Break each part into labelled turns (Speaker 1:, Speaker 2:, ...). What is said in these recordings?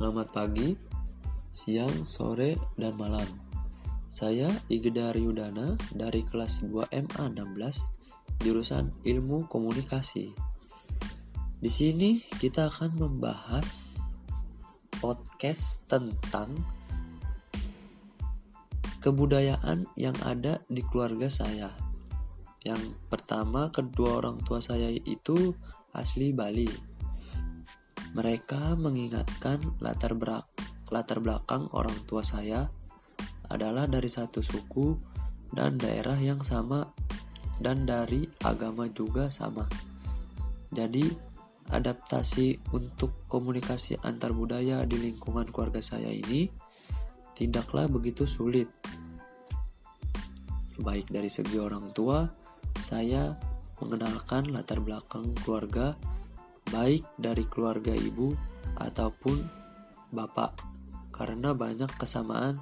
Speaker 1: Selamat pagi, siang, sore, dan malam. Saya Igedar Yudana dari kelas 2MA 16 jurusan Ilmu Komunikasi. Di sini kita akan membahas podcast tentang kebudayaan yang ada di keluarga saya. Yang pertama, kedua orang tua saya itu asli Bali mereka mengingatkan latar, latar belakang orang tua saya adalah dari satu suku dan daerah yang sama dan dari agama juga sama. Jadi, adaptasi untuk komunikasi antar budaya di lingkungan keluarga saya ini tidaklah begitu sulit. Baik dari segi orang tua, saya mengenalkan latar belakang keluarga baik dari keluarga ibu ataupun bapak, karena banyak kesamaan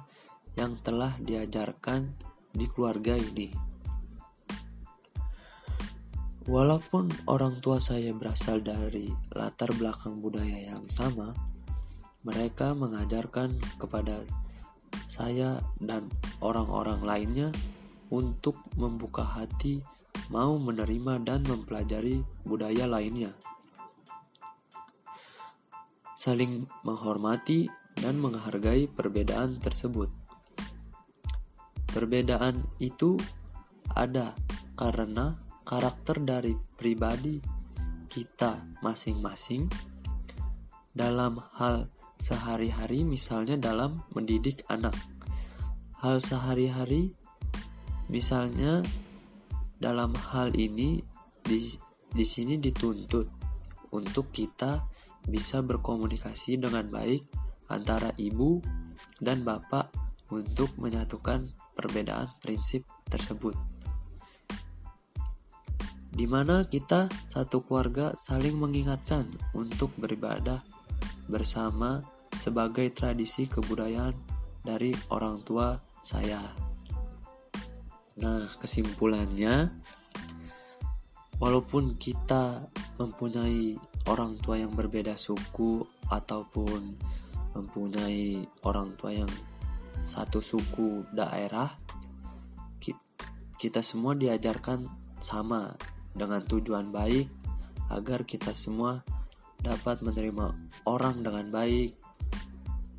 Speaker 1: yang telah diajarkan di keluarga ini. Walaupun orang tua saya berasal dari latar belakang budaya yang sama, mereka mengajarkan kepada saya dan orang-orang lainnya untuk membuka hati, mau menerima dan mempelajari budaya lainnya saling menghormati dan menghargai perbedaan tersebut. Perbedaan itu ada karena karakter dari pribadi kita masing-masing dalam hal sehari-hari, misalnya dalam mendidik anak. Hal sehari-hari, misalnya dalam hal ini di, di sini dituntut untuk kita bisa berkomunikasi dengan baik antara ibu dan bapak untuk menyatukan perbedaan prinsip tersebut. Di mana kita satu keluarga saling mengingatkan untuk beribadah bersama sebagai tradisi kebudayaan dari orang tua saya. Nah, kesimpulannya, walaupun kita mempunyai orang tua yang berbeda suku ataupun mempunyai orang tua yang satu suku daerah kita semua diajarkan sama dengan tujuan baik agar kita semua dapat menerima orang dengan baik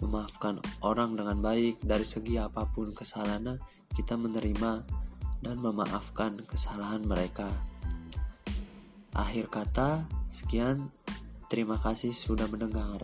Speaker 1: memaafkan orang dengan baik. Dari segi apa pun kesalahannya kita menerima dan memaafkan kesalahan mereka. Akhir kata sekian Terima kasih sudah mendengar.